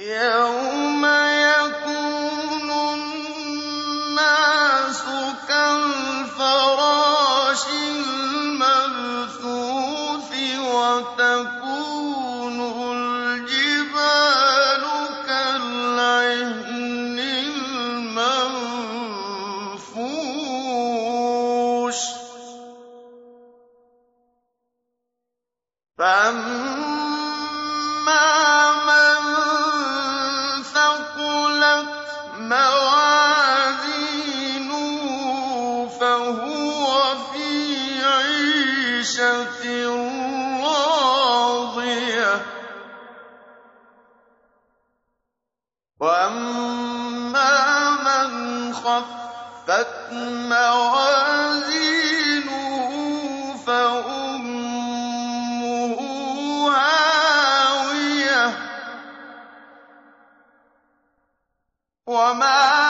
يوم يكون الناس كالفراش المبثوث وتكون الجبال كالعهن المنفوش عيشة راضية. وأما من خفت موازينه فأمه هاوية. وما